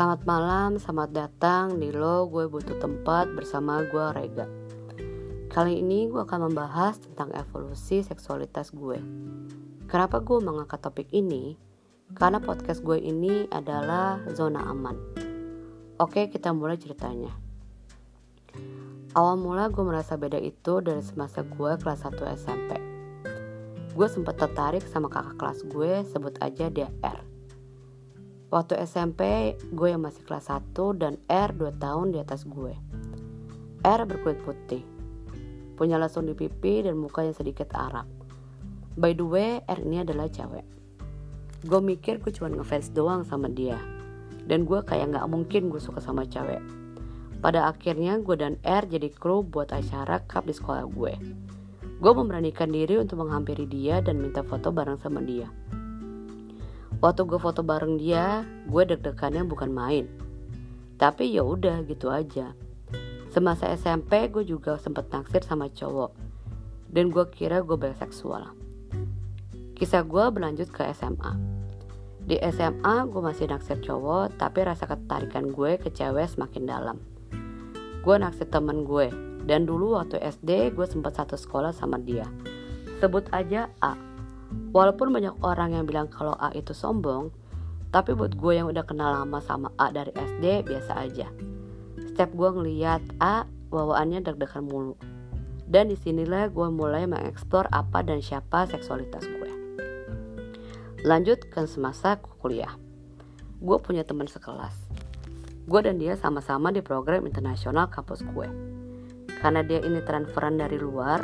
Selamat malam, selamat datang di Lo Gue Butuh Tempat bersama gue Rega. Kali ini gue akan membahas tentang evolusi seksualitas gue. Kenapa gue mengangkat topik ini? Karena podcast gue ini adalah zona aman. Oke kita mulai ceritanya. Awal mula gue merasa beda itu dari semasa gue kelas 1 SMP Gue sempat tertarik sama kakak kelas gue, sebut aja dia R Waktu SMP, gue yang masih kelas 1 dan R 2 tahun di atas gue. R berkulit putih, punya lesung di pipi dan mukanya sedikit Arab. By the way, R ini adalah cewek. Gue mikir gue cuma ngefans doang sama dia. Dan gue kayak gak mungkin gue suka sama cewek. Pada akhirnya gue dan R jadi kru buat acara cup di sekolah gue. Gue memberanikan diri untuk menghampiri dia dan minta foto bareng sama dia. Waktu gue foto bareng dia, gue deg-degannya bukan main. Tapi ya udah gitu aja. Semasa SMP gue juga sempet naksir sama cowok. Dan gue kira gue biseksual. Kisah gue berlanjut ke SMA. Di SMA gue masih naksir cowok, tapi rasa ketarikan gue ke cewek semakin dalam. Gue naksir temen gue, dan dulu waktu SD gue sempat satu sekolah sama dia. Sebut aja A. Walaupun banyak orang yang bilang kalau A itu sombong, tapi buat gue yang udah kenal lama sama A dari SD biasa aja. Setiap gue ngeliat A, bawaannya deg-degan mulu. Dan di sinilah gue mulai mengeksplor apa dan siapa seksualitas gue. Lanjut ke semasa kuliah. Gue punya teman sekelas. Gue dan dia sama-sama di program internasional kampus gue. Karena dia ini transferan dari luar,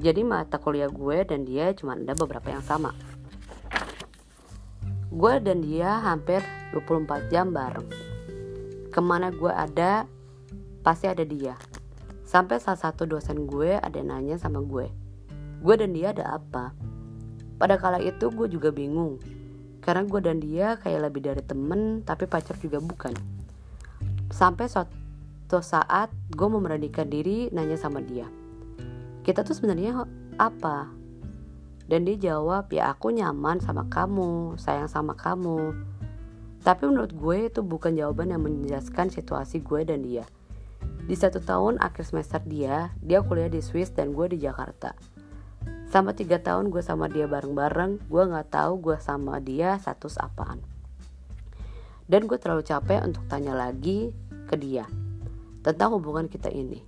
jadi mata kuliah gue dan dia cuma ada beberapa yang sama. Gue dan dia hampir 24 jam bareng. Ke mana gue ada, pasti ada dia. Sampai salah satu dosen gue ada nanya sama gue. Gue dan dia ada apa? Pada kala itu gue juga bingung. Karena gue dan dia kayak lebih dari temen, tapi pacar juga bukan. Sampai suatu saat gue memberanikan diri nanya sama dia kita tuh sebenarnya apa? Dan dia jawab ya aku nyaman sama kamu sayang sama kamu. Tapi menurut gue itu bukan jawaban yang menjelaskan situasi gue dan dia. Di satu tahun akhir semester dia dia kuliah di Swiss dan gue di Jakarta. Sama tiga tahun gue sama dia bareng-bareng gue nggak tahu gue sama dia status apaan. Dan gue terlalu capek untuk tanya lagi ke dia tentang hubungan kita ini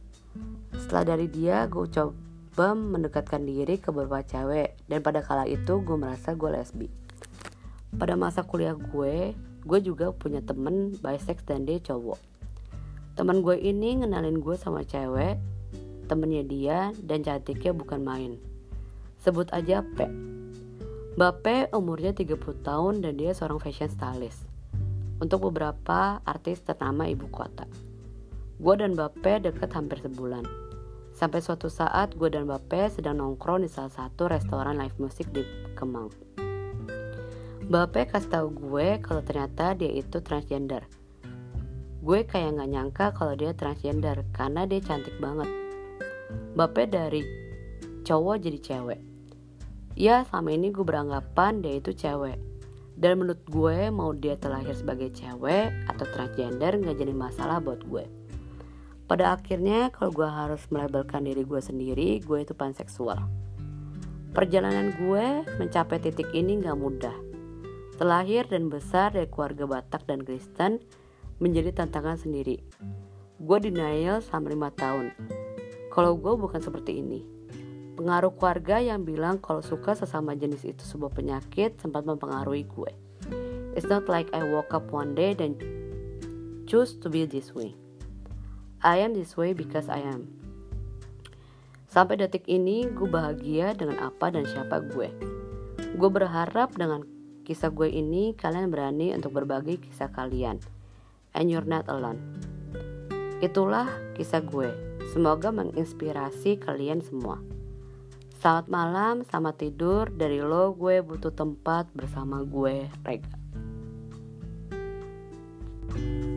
setelah dari dia, gue coba mendekatkan diri ke beberapa cewek dan pada kala itu gue merasa gue lesbi. Pada masa kuliah gue, gue juga punya temen bisex dan dia cowok. Temen gue ini ngenalin gue sama cewek, temennya dia dan cantiknya bukan main. Sebut aja P. Mbak P umurnya 30 tahun dan dia seorang fashion stylist. Untuk beberapa artis ternama ibu kota. Gue dan Bape deket hampir sebulan. Sampai suatu saat gue dan Bape sedang nongkrong di salah satu restoran live music di Kemang. Bape kasih tahu gue kalau ternyata dia itu transgender. Gue kayak gak nyangka kalau dia transgender karena dia cantik banget. Bape dari cowok jadi cewek. Ya selama ini gue beranggapan dia itu cewek. Dan menurut gue mau dia terlahir sebagai cewek atau transgender gak jadi masalah buat gue. Pada akhirnya kalau gue harus melabelkan diri gue sendiri, gue itu panseksual. Perjalanan gue mencapai titik ini gak mudah. Terlahir dan besar dari keluarga Batak dan Kristen menjadi tantangan sendiri. Gue denial selama 5 tahun. Kalau gue bukan seperti ini. Pengaruh keluarga yang bilang kalau suka sesama jenis itu sebuah penyakit sempat mempengaruhi gue. It's not like I woke up one day dan choose to be this way. I am this way because I am. Sampai detik ini gue bahagia dengan apa dan siapa gue. Gue berharap dengan kisah gue ini kalian berani untuk berbagi kisah kalian. And you're not alone. Itulah kisah gue. Semoga menginspirasi kalian semua. Selamat malam, selamat tidur. Dari lo gue butuh tempat bersama gue, Rega. thank you